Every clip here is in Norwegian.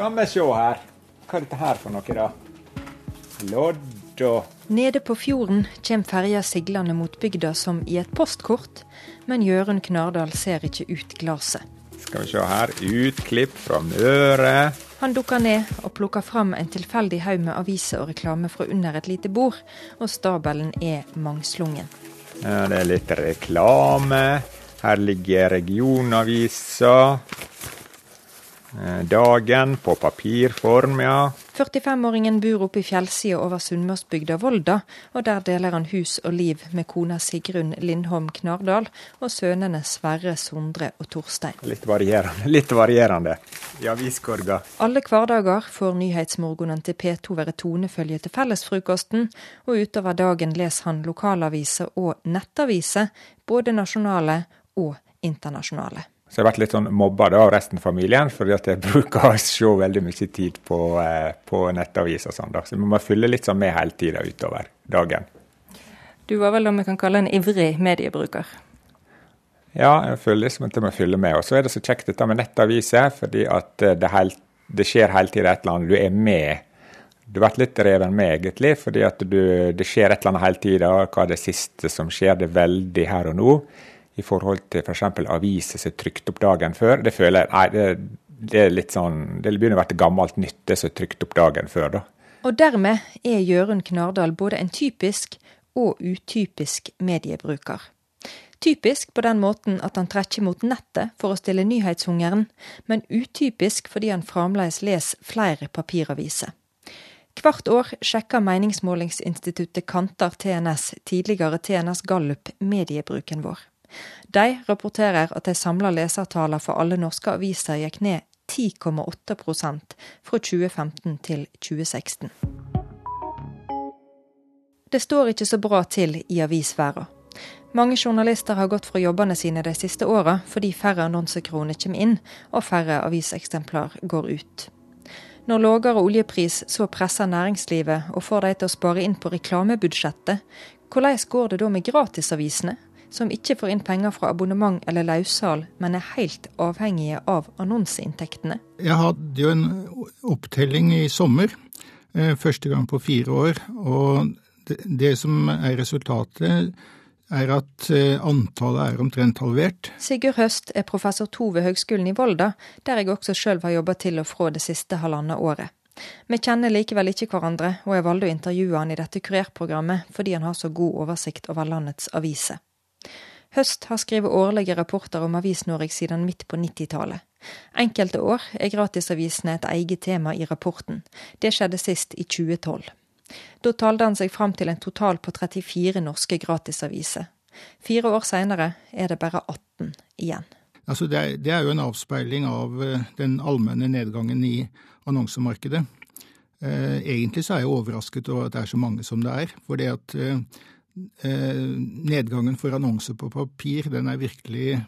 Skal vi se her. Hva er dette her for noe, da? Lodd og Nede på fjorden kommer ferja siglende mot bygda som i et postkort, men Jørund Knardal ser ikke ut glaset. Skal vi se her. Utklipp fra Møre. Han dukker ned og plukker fram en tilfeldig haug med aviser og reklame fra under et lite bord, og stabelen er mangslungen. Ja, det er litt reklame. Her ligger regionaviser. Eh, Dagen på papirform, ja. 45-åringen bor oppe i fjellsida over sunnmørsbygda Volda, og der deler han hus og liv med kona Sigrun Lindholm Knardal og sønnene Sverre, Sondre og Torstein. Litt varierende. Litt varierende. I aviskorga. Alle hverdager får nyhetsmorgenen til P2 være tonefølge til fellesfrokosten, og utover dagen leser han lokalaviser og nettaviser, både nasjonale og internasjonale. Så jeg har vært litt sånn mobba da av resten av familien, fordi at jeg bruker å se veldig mye tid på, eh, på nettavis og sånn. da. Så vi må fylle litt sånn med hele tida utover dagen. Du var vel om vi kan kalle en ivrig mediebruker? Ja, jeg føler liksom at jeg må fylle med. Og så er det så kjekt dette med nettaviser, fordi at eh, det, helt, det skjer hele tida et eller annet. Du er med. Du blir litt reven med, egentlig, fordi at du, det skjer et eller annet hele tida. Hva er det siste som skjer? Det er veldig her og nå. I forhold til f.eks. For aviser som er trykt opp dagen før. Det føler jeg, nei, det, det er litt sånn, det begynner å bli gammelt nytt, det som er trykt opp dagen før. da. Og dermed er Jørund Knardal både en typisk og utypisk mediebruker. Typisk på den måten at han trekker mot nettet for å stille nyhetshungeren, men utypisk fordi han fremdeles leser flere papiraviser. Hvert år sjekker meningsmålingsinstituttet Kantar TNS, tidligere TNS Gallup, mediebruken vår. De rapporterer at de samla lesertallene for alle norske aviser gikk ned 10,8% fra 2015 til 2016. Det står ikke så bra til i avisverden. Mange journalister har gått fra jobbene sine de siste åra fordi færre annonsekroner kommer inn og færre aviseksemplar går ut. Når lavere oljepris så presser næringslivet og får de til å spare inn på reklamebudsjettet, hvordan går det da med gratisavisene, som ikke får inn penger fra abonnement eller løssalg, men er helt avhengige av annonseinntektene? Jeg hadde jo en opptelling i sommer, eh, første gang på fire år. Og det, som er resultatet, er at eh, antallet er omtrent halvert. Sigurd Høst er professor to ved Høgskolen i Volda, der jeg også sjøl har jobba til og fra det siste halvannet året. Vi kjenner likevel ikke hverandre, og jeg valgte å intervjue han i dette kurerprogrammet fordi han har så god oversikt over landets aviser. Høst har skrevet årlige rapporter om Avis-Norge siden midt på 90-tallet. Enkelte år er gratisavisene et eget tema i rapporten. Det skjedde sist i 2012. Da talte han seg fram til en total på 34 norske gratisaviser. Fire år seinere er det bare 18 igjen. Altså det, er, det er jo en avspeiling av eh, den allmenne nedgangen i annonsemarkedet. Eh, egentlig så er jeg overrasket over at det er så mange som det er. For det at eh, nedgangen for annonser på papir, den er virkelig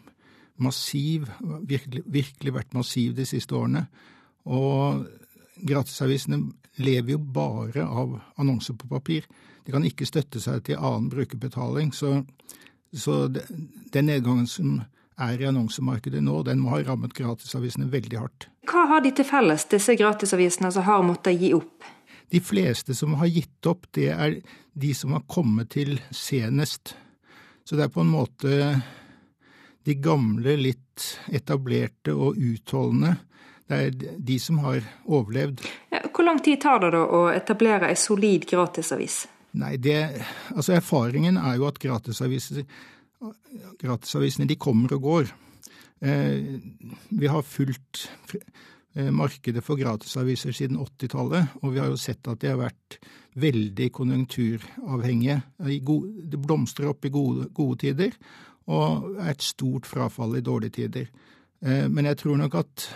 massiv. Virkelig, virkelig vært massiv de siste årene. Og gratisavisene lever jo bare av annonser på papir. De kan ikke støtte seg til annen brukerbetaling. Så, så den nedgangen som er i annonsemarkedet nå, den må ha rammet gratisavisene veldig hardt. Hva har de til felles, disse gratisavisene som har måttet gi opp? De fleste som har gitt opp, det er de som har kommet til senest. Så det er på en måte de gamle, litt etablerte og utholdende. Det er de som har overlevd. Hvor lang tid tar det da å etablere ei solid gratisavis? Nei, det, altså Erfaringen er jo at gratisaviser, gratisavisene de kommer og går. Eh, vi har fulgt markedet for gratisaviser siden 80-tallet, og vi har jo sett at de har vært veldig konjunkturavhengige. Det blomstrer opp i gode, gode tider, og er et stort frafall i dårlige tider. Eh, men jeg tror nok at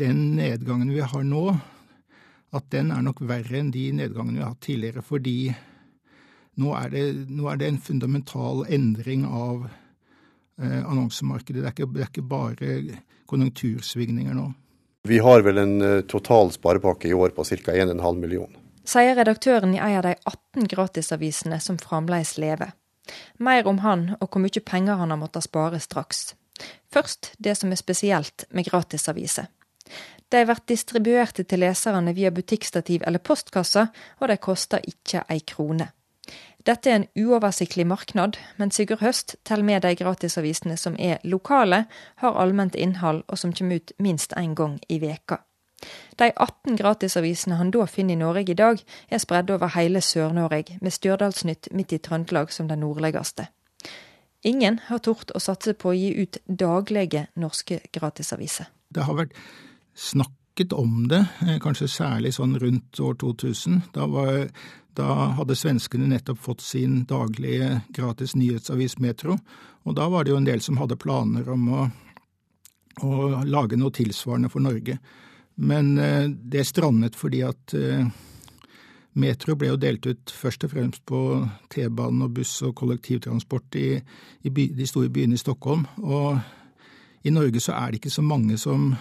den nedgangen vi har nå, at den er nok verre enn de nedgangene vi har hatt tidligere, fordi nå er det, nå er det en fundamental endring av eh, annonsemarkedet. Det er, ikke, det er ikke bare konjunktursvingninger nå. Vi har vel en uh, total sparepakke i år på ca. 1,5 million. Sier redaktøren i en av de 18 gratisavisene som fremdeles lever. Mer om han og hvor mye penger han har måttet spare straks. Først det som er spesielt med gratisaviser. De blir distribuerte til leserne via butikkstativ eller postkasser, og de koster ikke ei krone. Dette er en uoversiktlig marknad, men Sigurd Høst teller med de gratisavisene som er lokale, har allment innhold og som kommer ut minst én gang i veka. De 18 gratisavisene han da finner i Norge i dag, er spredd over hele Sør-Norge, med Stjørdalsnytt midt i Trøndelag som den nordligste. Ingen har tort å satse på å gi ut daglige norske gratisaviser. Det har vært snakket om det, eh, kanskje særlig sånn rundt år 2000. Da, var, da hadde svenskene nettopp fått sin daglige gratis nyhetsavis Metro, og da var det jo en del som hadde planer om å, å lage noe tilsvarende for Norge. Men eh, det strandet fordi at eh, Metro ble jo delt ut først og fremst på T-banen og buss og kollektivtransport i, i by, de store byene i Stockholm. Og i Norge så er det ikke så mange som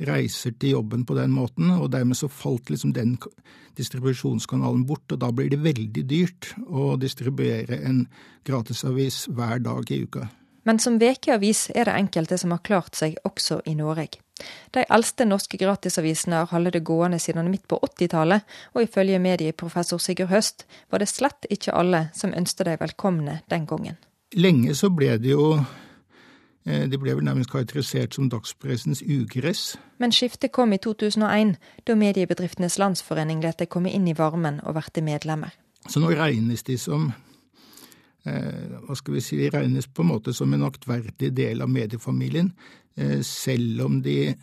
reiser til jobben på den måten, og dermed så falt liksom den distribusjonskanalen bort, og da blir det veldig dyrt å distribuere en gratisavis hver dag i uka. Men som vekeavis er det enkelte som har klart seg også i Norge. De eldste norske gratisavisene har holdt det gående siden midt på 80-tallet, og ifølge medieprofessor Sigurd Høst var det slett ikke alle som ønsket dem velkomne den gangen. Lenge så ble det jo det ble vel nærmest karakterisert som dagspressens ugress. Men skiftet kom i 2001, da Mediebedriftenes Landsforening lot det komme inn i varmen og ble medlemmer. Så nå regnes de som Eh, hva skal vi si, de regnes på en måte som en aktverdig del av mediefamilien, eh, selv om de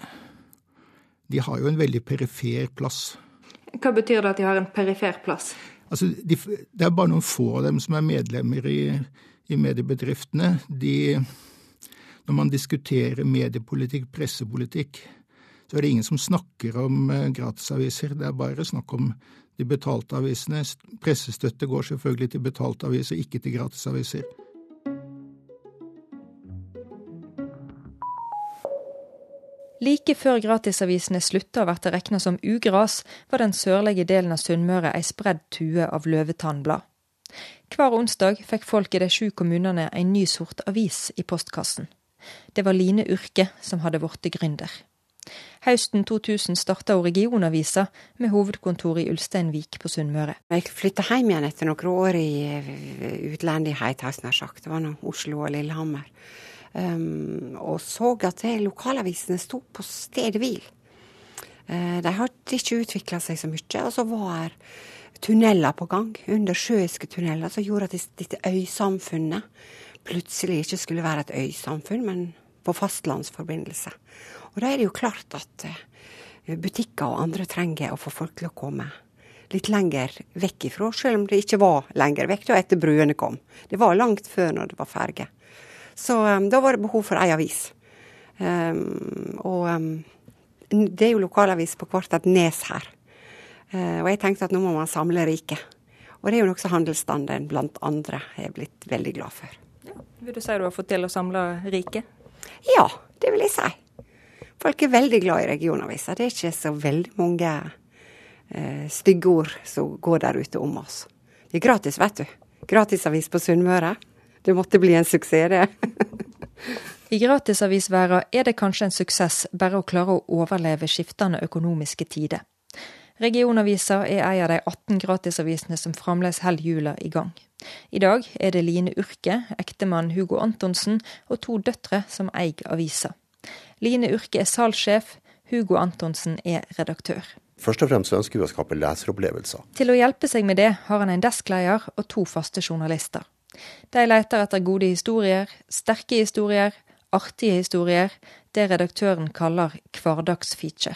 de har jo en veldig perifer plass. Hva betyr det at de har en perifer plass? Altså, de, det er bare noen få av dem som er medlemmer i, i mediebedriftene. De, når man diskuterer mediepolitikk, pressepolitikk, så er det ingen som snakker om eh, gratisaviser. Det er bare snakk om de betalte avisene. Pressestøtte går selvfølgelig til betalte aviser, ikke til gratisaviser. Like før gratisavisene slutta å bli regna som ugras, var den sørlige delen av Sunnmøre ei spredd tue av løvetannblad. Hver onsdag fikk folk i de sju kommunene en ny sort avis i postkassen. Det var Line Urke som hadde blitt gründer. Høsten 2000 starta hun regionavisa med hovedkontor i Ulsteinvik på Sunnmøre. Jeg flytta hjem igjen etter noen år i eh, utlendighet, har jeg snart sagt. Det var nå Oslo og Lillehammer. Um, og så at lokalavisene sto på stedet hvil. Uh, de hadde ikke utvikla seg så mye. Og så var tunneler på gang, undersjøiske tunneler, som gjorde at dette øysamfunnet plutselig ikke skulle være et øysamfunn, men på fastlandsforbindelse. Og da er det jo klart at eh, butikker og andre trenger å få folk til å komme litt lenger vekk ifra, selv om det ikke var lenger vekk da etter bruene kom. Det var langt før når det var ferge. Så um, da var det behov for ei avis. Um, og um, det er jo lokalavis på hvert et nes her. Uh, og jeg tenkte at nå må man samle riket. Og det er jo nokså handelsstanden blant andre er blitt veldig glad for. Ja. Vil du si du har fått til å samle riket? Ja, det vil jeg si. Folk er veldig glad i regionaviser. Det er ikke så veldig mange eh, stygge ord som går der ute om oss. Det er gratis, vet du. Gratisavis på Sunnmøre. Det måtte bli en suksess, det. I gratisavisverda er det kanskje en suksess bare å klare å overleve skiftende økonomiske tider. Regionavisa er en av de 18 gratisavisene som fremdeles holder hjula i gang. I dag er det Line Urke, ektemann Hugo Antonsen og to døtre som eier avisa. Line Urke er salgssjef, Hugo Antonsen er redaktør. Først og fremst ønsker vi å skape leseropplevelser. Til å hjelpe seg med det har han en deskleder og to faste journalister. De leter etter gode historier, sterke historier, artige historier, det redaktøren kaller hverdagsfeature.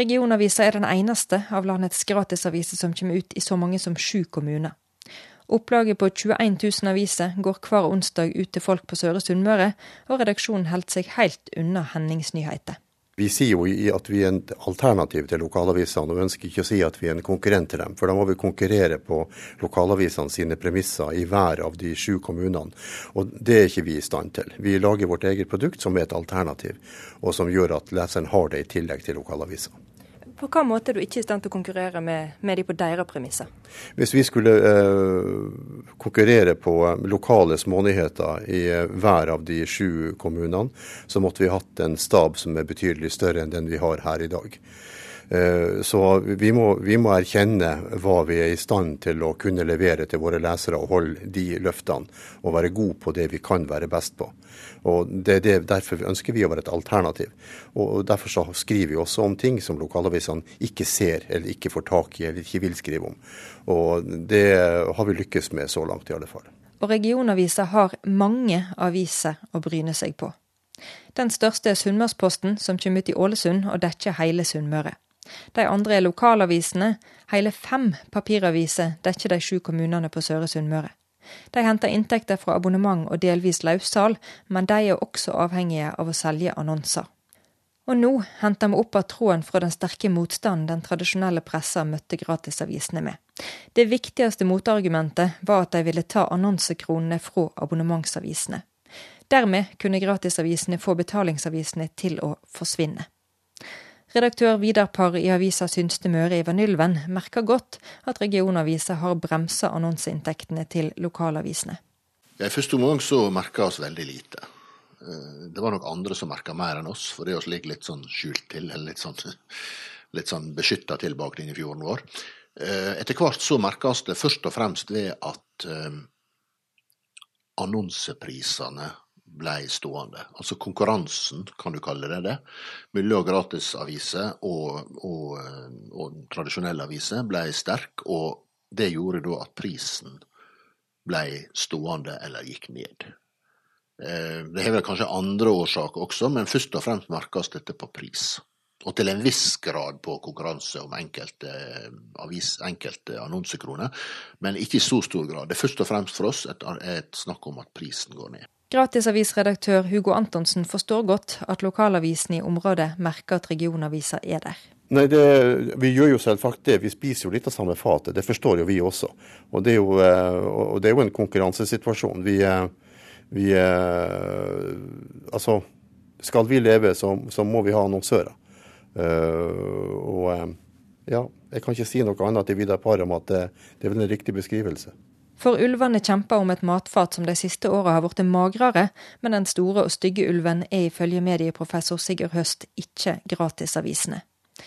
Regionavisa er den eneste av landets gratisaviser som kommer ut i så mange som sju kommuner. Opplaget på 21 000 aviser går hver onsdag ut til folk på Søre Sunnmøre, og redaksjonen holdt seg helt unna hendingsnyheter. Vi sier jo at vi er en alternativ til lokalavisene, og ønsker ikke å si at vi er en konkurrent til dem. For da må vi konkurrere på lokalavisene sine premisser i hver av de sju kommunene. Og det er ikke vi i stand til. Vi lager vårt eget produkt som er et alternativ, og som gjør at leseren har det i tillegg til lokalavisene. På hva måte er du ikke i stand til å konkurrere med, med de på deres premisser? Hvis vi skulle eh, konkurrere på lokale smånyheter i eh, hver av de sju kommunene, så måtte vi hatt en stab som er betydelig større enn den vi har her i dag. Eh, så vi må, vi må, erkjenne hva vi er i stand til å kunne levere til våre lesere, og holde de løftene. Og være gode på det vi kan være best på. Og det, det, Derfor ønsker vi å være et alternativ. Og Derfor så skriver vi også om ting som lokalavisene ikke ser, eller ikke får tak i, eller ikke vil skrive om. Og Det har vi lykkes med så langt, i alle fall. Og regionaviser har mange aviser å bryne seg på. Den største er Sunnmørsposten, som kommer ut i Ålesund og dekker hele Sunnmøre. De andre er lokalavisene. Hele fem papiraviser dekker de sju kommunene på Søre Sunnmøre. De henter inntekter fra abonnement og delvis løssal, men de er også avhengige av å selge annonser. Og nå henter vi opp av tråden fra den sterke motstanden den tradisjonelle pressa møtte gratisavisene med. Det viktigste motargumentet var at de ville ta annonsekronene fra abonnementsavisene. Dermed kunne gratisavisene få betalingsavisene til å forsvinne. Redaktør Vidar Parr i avisa Synste Møre i Vanylven merker godt at regionavisa har bremsa annonseinntektene til lokalavisene. Ja, I første omgang så merka oss veldig lite. Eh, det var nok andre som merka mer enn oss, for det oss ligger litt sånn skjult til, eller litt sånn, sånn beskytta til bak fjorden vår. Eh, etter hvert så merkes det først og fremst ved at eh, annonseprisene ble stående. Altså konkurransen, kan du kalle det det, mellom gratisaviser og, og, og tradisjonelle aviser ble sterk, og det gjorde da at prisen ble stående eller gikk ned. Eh, det har vel kanskje andre årsaker også, men først og fremst merkes dette på pris. Og til en viss grad på konkurranse om enkelte, avis, enkelte annonsekroner, men ikke i så stor grad. Det er først og fremst for oss et, et snakk om at prisen går ned. Gratisavisredaktør Hugo Antonsen forstår godt at lokalavisen i området merker at regionaviser er der. Nei, det, Vi gjør jo selvsagt det. Vi spiser jo litt av samme fatet. Det forstår jo vi også. Og det er jo, eh, det er jo en konkurransesituasjon. Vi, eh, vi, eh, Altså, skal vi leve, så, så må vi ha annonsører. Og ja, jeg kan ikke si noe annet til Vidar Parr om at det, det er vel en riktig beskrivelse. For ulvene kjemper om et matfat som de siste åra har blitt magrere, men den store og stygge ulven er ifølge medieprofessor Sigurd Høst ikke gratisavisene.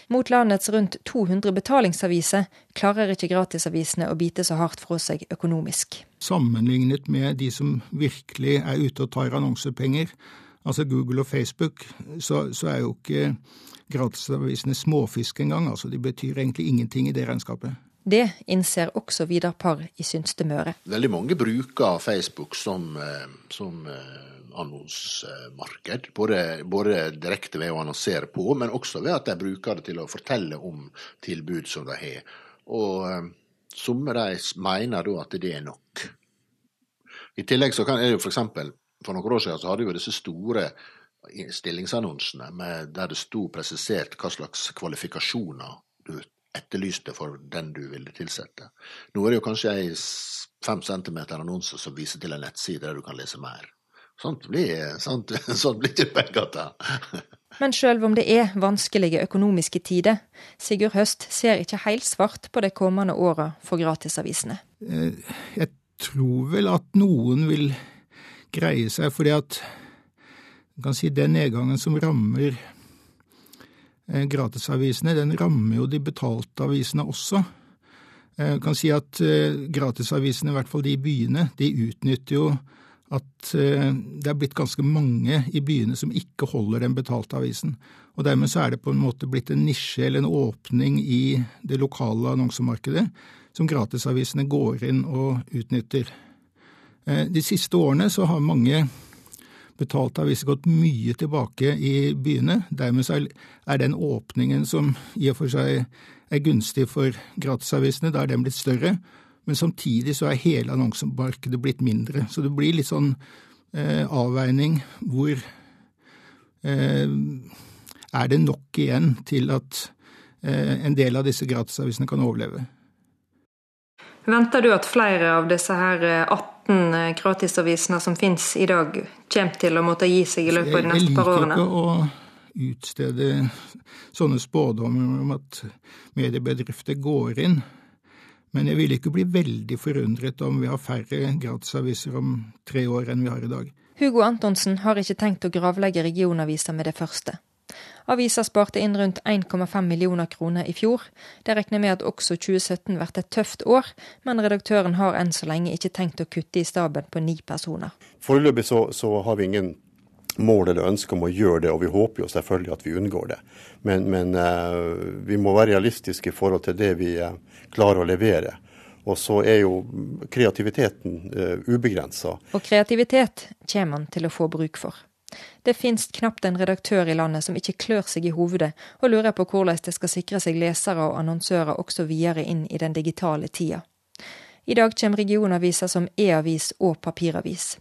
Mot landets rundt 200 betalingsaviser klarer ikke gratisavisene å bite så hardt fra seg økonomisk. Sammenlignet med de som virkelig er ute og tar annonsepenger, altså Google og Facebook, så, så er jo ikke gratisavisene småfisk engang. Altså, de betyr egentlig ingenting i det regnskapet. Det innser også Vidar Parr i Synste Møre. Veldig mange bruker Facebook som, eh, som eh, annonsemarked. Både, både, direkte ved å annonsere på, men også ved at de bruker det til å fortelle om tilbud som de har. Og som somme de mener da at det er nok. I tillegg så kan jeg jo f.eks. For, for noen år siden så hadde vi disse store stillingsannonsene med, der det sto presisert hva slags kvalifikasjoner du etterlyste for den du ville tilsette. Nå er det jo kanskje ei fem centimeter annonse som viser til en nettside der du kan lese mer. Sånt blir, sånt, sånt blir ikke penger til. Men sjøl om det er vanskelige økonomiske tider, Sigurd Høst ser ikke helt svart på de kommende åra for gratisavisene. Eh, jeg tror vel at noen vil greie seg, fordi at kan si den nedgangen som rammer gratisavisene, den rammer jo de betalte avisene også. Jeg eh, kan si at eh, gratisavisene, i hvert fall de i byene, de utnytter jo at det er blitt ganske mange i byene som ikke holder den betalte avisen. Og dermed så er det på en måte blitt en nisje eller en åpning i det lokale annonsemarkedet som gratisavisene går inn og utnytter. De siste årene så har mange betalte aviser gått mye tilbake i byene. Dermed er den åpningen som i og for seg er gunstig for gratisavisene, da er den blitt større. Men samtidig så er hele annonsemarkedet blitt mindre. Så det blir litt sånn eh, avveining hvor eh, er det nok igjen til at eh, en del av disse gratisavisene kan overleve. Venter du at flere av disse her 18 18 eh, gratisavisene som finnes i dag, kommer til å måtte gi seg i løpet av de neste par årene? Jeg liker ikke å utstede sånne spådommer om at mediebedrifter går inn. Men jeg vil ikke bli veldig forundret om vi har færre gratisaviser om tre år enn vi har i dag. Hugo Antonsen har ikke tenkt å gravlegge regionaviser med det første. Avisa sparte inn rundt 1,5 millioner kroner i fjor. Det regner med at også 2017 blir et tøft år, men redaktøren har enn så lenge ikke tenkt å kutte i staben på ni personer. Foreløpig så, så har vi ingen mål eller ønske om å gjøre det, og vi håper jo selvfølgelig at vi unngår det. Men, men uh, vi må være realistiske i forhold til det vi uh, klarer å levere. Og så er jo kreativiteten uh, eh, ubegrensa. Og kreativitet kommer man til å få bruk for. Det finnes knapt en redaktør i landet som ikke klør seg i hovedet og lurer på hvordan det skal sikre seg lesere og annonsører også videre inn i den digitale tida. I dag kommer regionaviser som e-avis og papiravis.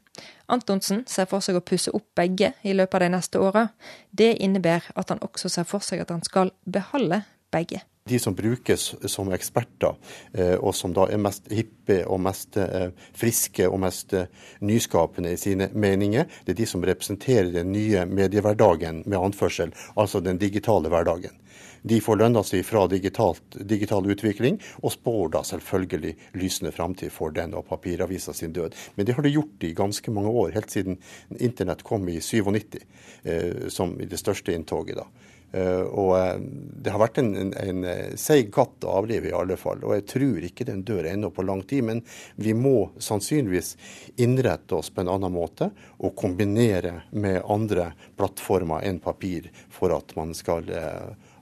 Antonsen ser for seg å pusse opp begge i løpet av de neste åra. Det innebærer at han også ser for seg at han skal beholde begge. De som brukes som eksperter, eh, og som da er mest hippe og mest eh, friske og mest eh, nyskapende i sine meninger, det er de som representerer den nye mediehverdagen med anførsel, altså den digitale hverdagen. De får lønna si fra digitalt, digital utvikling, og spår da selvfølgelig lysende framtid for den og papiravisa sin død. Men det har det gjort i ganske mange år, helt siden internett kom i 97, eh, som i det største inntoget. da. Uh, og uh, Det har vært en, en, en uh, seig katt å avlive, i alle fall. Og jeg tror ikke den dør ennå på lang tid. Men vi må sannsynligvis innrette oss på en annen måte og kombinere med andre plattformer enn papir for at man skal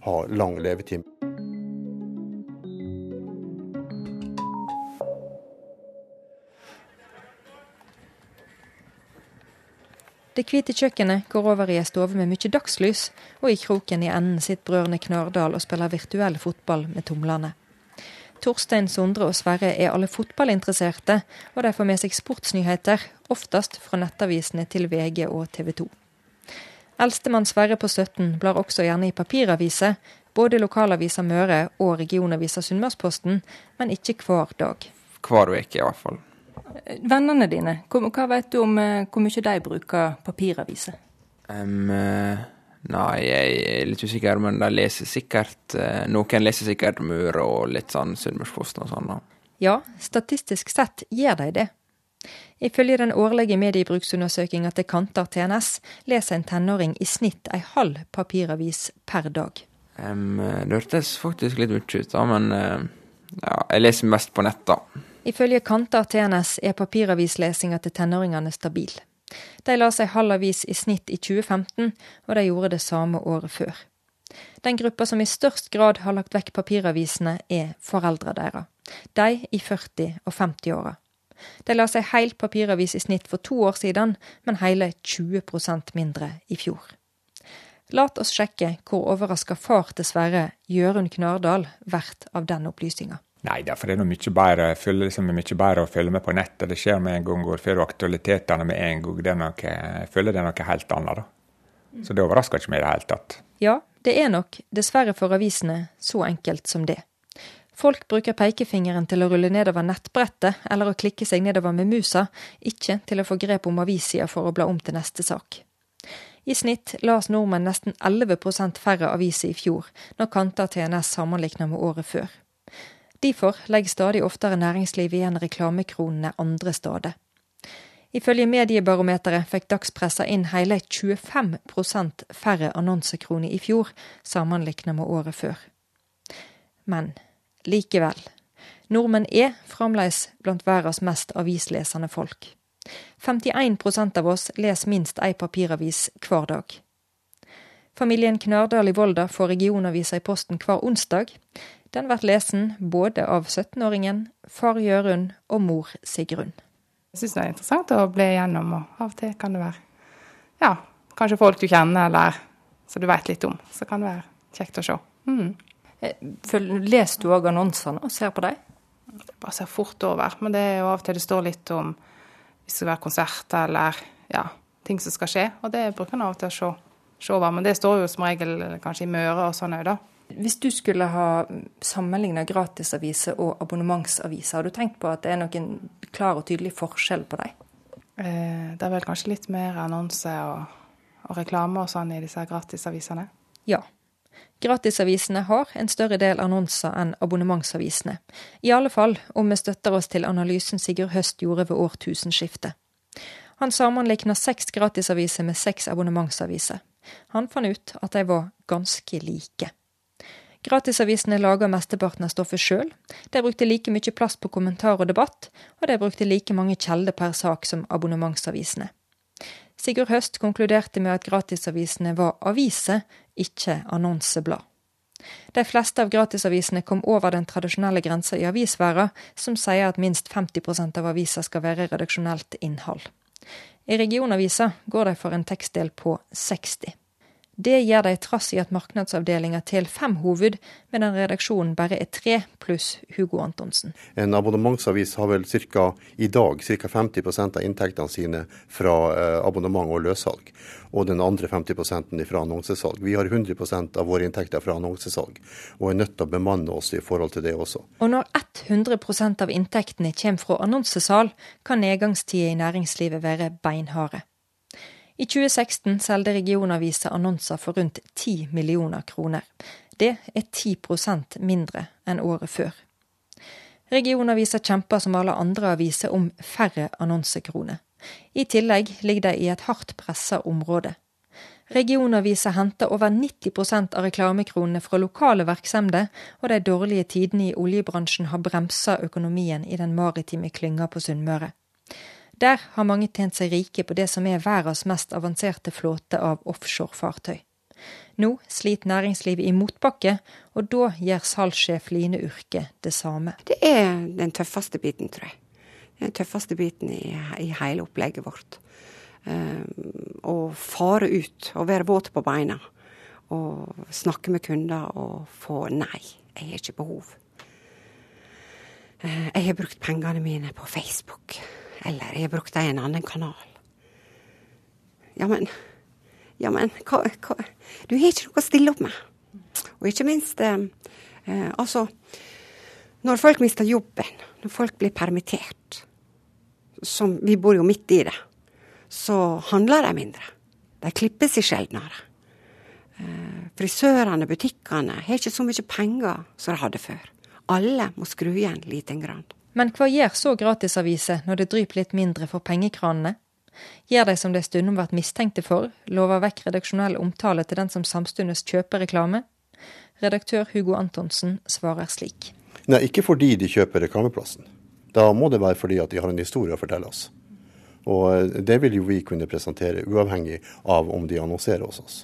ha lang levetid. Det hvite kjøkkenet går over i ei stove med mye dagslys, og i kroken i enden sitter brødrene Knørdal og spiller virtuell fotball med tomlene. Torstein, Sondre og Sverre er alle fotballinteresserte, og de får med seg sportsnyheter, oftest fra nettavisene til VG og TV 2. Eldstemann Sverre på 17 blar også gjerne i papiraviser, både lokalavisa Møre og regionavisa Sunnmørsposten, men ikke hver dag. Hver uke i hvert fall. Vennene dine, hva vet du om eh, hvor mye de bruker papiraviser? Um, nei, jeg er litt usikker, men de leser sikkert eh, Noen leser sikkert Møre og litt sånn Sunnmørsposten og sånn. Ja, statistisk sett gjør de det. Ifølge den årlige mediebruksundersøkinga til Kantar TNS leser en tenåring i snitt ei halv papiravis per dag. Um, det hørtes faktisk litt mye ut, da, men uh, ja, jeg leser mest på nett, da. Ifølge Kantar TNS er papiravislesinga til tenåringene stabil. De la seg halv avis i snitt i 2015, og de gjorde det samme året før. Den gruppa som i størst grad har lagt vekk papiravisene, er foreldra deres. De i 40- og 50-åra. De la seg heil papiravis i snitt for to år siden, men hele 20% mindre i fjor. Lat oss sjekke hvor overraska far til Sverre, Jørund Knardal, blir av den opplysninga. Nei, derfor er det mye bedre, føler liksom mye bedre å følge med på nettet. Det skjer med en gang, og får aktualitetene med en gang. Det er noe, jeg føler det er noe helt annet. da. Så det overrasker ikke meg i det hele tatt. Ja, det er nok, dessverre for avisene, så enkelt som det. Folk bruker pekefingeren til å rulle nedover nettbrettet eller å klikke seg nedover med musa, ikke til å få grep om avissida for å bla om til neste sak. I snitt las nordmenn nesten 11% færre aviser i fjor, når kanter TNS sammenlignet med året før. Derfor legger stadig oftere næringslivet igjen reklamekronene andre steder. Ifølge Mediebarometeret fikk dagspressa inn hele 25% færre annonsekroner i fjor, sammenlignet med året før. Men Likevel. Nordmenn er fremdeles blant verdens mest avislesende folk. 51% av oss leser minst ei papiravis hver dag. Familien Knardal i Volda får regionaviser i posten hver onsdag. Den blir lesen både av 17-åringen, far Jørund og mor Sigrun. Jeg syns det er interessant å bli igjennom, og av og til kan det være ja, kanskje folk du kjenner eller som du vet litt om. Så kan det være kjekt å se. Mm. Eh, leser du òg annonsene og ser på dem? Bare ser fort over. Men det er jo av og til det står litt om hvis det skal være konsert eller ja, ting som skal skje. Og det bruker en av og til å se, se, over. Men det står jo som regel kanskje i Møre og sånn òg, da. Hvis du skulle ha sammenligna gratisaviser og abonnementsaviser, har du tenkt på at det er noen klar og tydelig forskjell på dem? Eh, det er vel kanskje litt mer annonse og og reklame og sånn i disse gratisavisene? Ja. Gratisavisene har en større del annonser enn abonnementsavisene. I alle fall om vi støtter oss til analysen Sigurd Høst gjorde ved årtusenskiftet. Han sammenlikna seks gratisaviser med seks abonnementsaviser. Han fant ut at de var ganske like. Gratisavisene laga mesteparten av stoffet sjøl. De brukte like mye plass på kommentar og debatt, og de brukte like mange kjelder per sak som abonnementsavisene. Sigurd Høst konkluderte med at gratisavisene var aviser, ikke annonseblad. De fleste av gratisavisene kom over den tradisjonelle grensa i avisverden, som sier at minst 50% av avisa skal være redaksjonelt innhold. I regionavisa går de for en tekstdel på 60. Det gjør de trass i at markedsavdelinga til fem hoved, medan redaksjonen bare er tre, pluss Hugo Antonsen. En abonnementsavis har vel cirka, i dag ca. 50% av inntektene sine fra eh, abonnement og løssalg, og den andre 50% fra annonsesalg. Vi har 100% av våre inntekter fra annonsesalg, og er nødt til å bemanne oss i forhold til det også. Og når 100% av inntektene kommer fra annonsesal, kan nedgangstida i næringslivet være beinharde. I 2016 solgte regionavisa annonser for rundt 10 millioner kroner. Det er 10% mindre enn året før. Regionavisa kjemper som alle andre aviser om færre annonsekroner. I tillegg ligger de i et hardt pressa område. Regionavisa henter over 90% av reklamekronene fra lokale virksomheter, og de dårlige tidene i oljebransjen har bremsa økonomien i den maritime klynga på Sunnmøre. Der har mange tjent seg rike på det som er verdens mest avanserte flåte av offshorefartøy. Nå sliter næringslivet i motbakke, og da gjør salgssjef Line Urke det samme. Det er den tøffeste biten, tror jeg. Den tøffeste biten i, i hele opplegget vårt. Um, å fare ut og være våt på beina. Og snakke med kunder og få nei, jeg har ikke behov. Uh, jeg har brukt pengene mine på Facebook. Eller jeg brukte en annen kanal. Ja, men Ja, men hva, hva Du har ikke noe å stille opp med. Og ikke minst eh, eh, Altså, når folk mister jobben, når folk blir permittert, som vi bor jo midt i det, så handler de mindre. De klipper seg sjeldnere. Eh, frisørene, butikkene har ikke så mye penger som de hadde før. Alle må skru igjen liten grann. Men hva gjør så gratisaviser når det dryper litt mindre for pengekranene? Gjør de som de stundom vært mistenkte for, lover vekk redaksjonell omtale til den som samtidig kjøper reklame? Redaktør Hugo Antonsen svarer slik. Nei, ikke fordi de kjøper reklameplassen. Da må det være fordi at de har en historie å fortelle oss. Og eh, det vil jo vi kunne presentere, uavhengig av om de annonserer hos oss.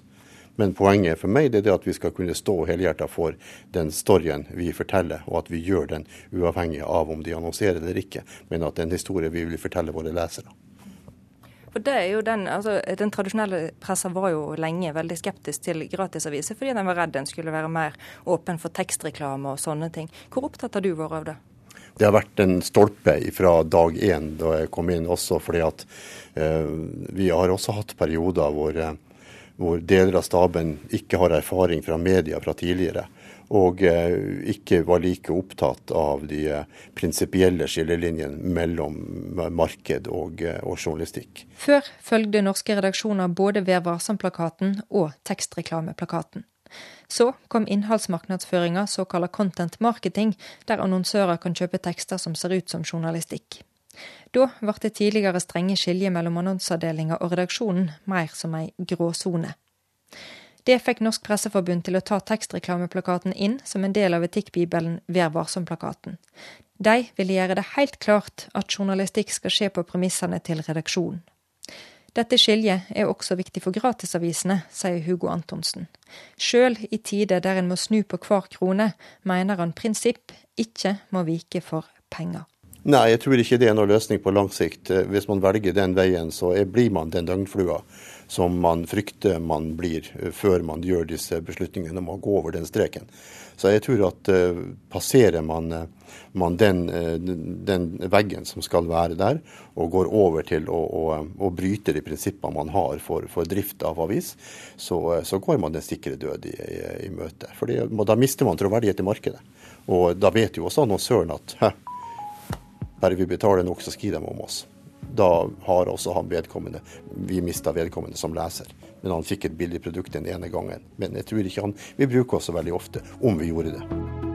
Men poenget for meg er at vi skal kunne stå helhjertet for den storyen vi forteller, og at vi gjør den uavhengig av om de annonserer eller ikke, men at det er en historie vi vil fortelle våre lesere. For det er jo Den altså, den tradisjonelle pressa var jo lenge veldig skeptisk til gratisaviser, fordi den var redd den skulle være mer åpen for tekstreklame og sånne ting. Hvor opptatt har du vært av det? Det har vært en stolpe fra dag én da jeg kom inn, også fordi at eh, vi har også hatt perioder hvor eh, hvor deler av staben ikke har erfaring fra media fra tidligere. Og eh, ikke var like opptatt av de eh, prinsipielle skillelinjene mellom marked og, eh, og, journalistikk. Før følgde norske redaksjoner både Vær varsom-plakaten og tekstreklameplakaten. Så kom innholdsmarkedsføringa, såkalla content marketing, der annonsører kan kjøpe tekster som ser ut som journalistikk. Da ble det tidligere strenge skilje mellom annonseavdelinga og redaksjonen mer som ei gråsone. Det fikk Norsk Presseforbund til å ta tekstreklameplakaten inn som en del av etikkbibelen Vær varsom-plakaten. De ville gjøre det helt klart at journalistikk skal skje på premissene til redaksjonen. Dette skiljet er også viktig for gratisavisene, sier Hugo Antonsen. Sjøl i tider der en må snu på hver krone, mener han prinsipp ikke må vike for penger. Nei, jeg tror ikke det er noen løsning på lang sikt. Eh, hvis man velger den veien, så blir man den døgnflua som man frykter man blir eh, før man gjør disse beslutningene om å gå over den streken. Så jeg tror at uh, passerer man, man den, den, veggen som skal være der, og går over til å, å, å bryte de prinsippene man har for, for drift av avis, så, så, går man den sikre død i, i, i møte. For da mister man troverdighet i markedet. Og da vet jo også annonsøren at bare vi betaler nok, så skriver de om oss. da har også han vedkommende Vi mista vedkommende som leser. Men han fikk et billig produkt den ene gangen. Men jeg tror ikke han Vi bruker oss så veldig ofte om vi gjorde det.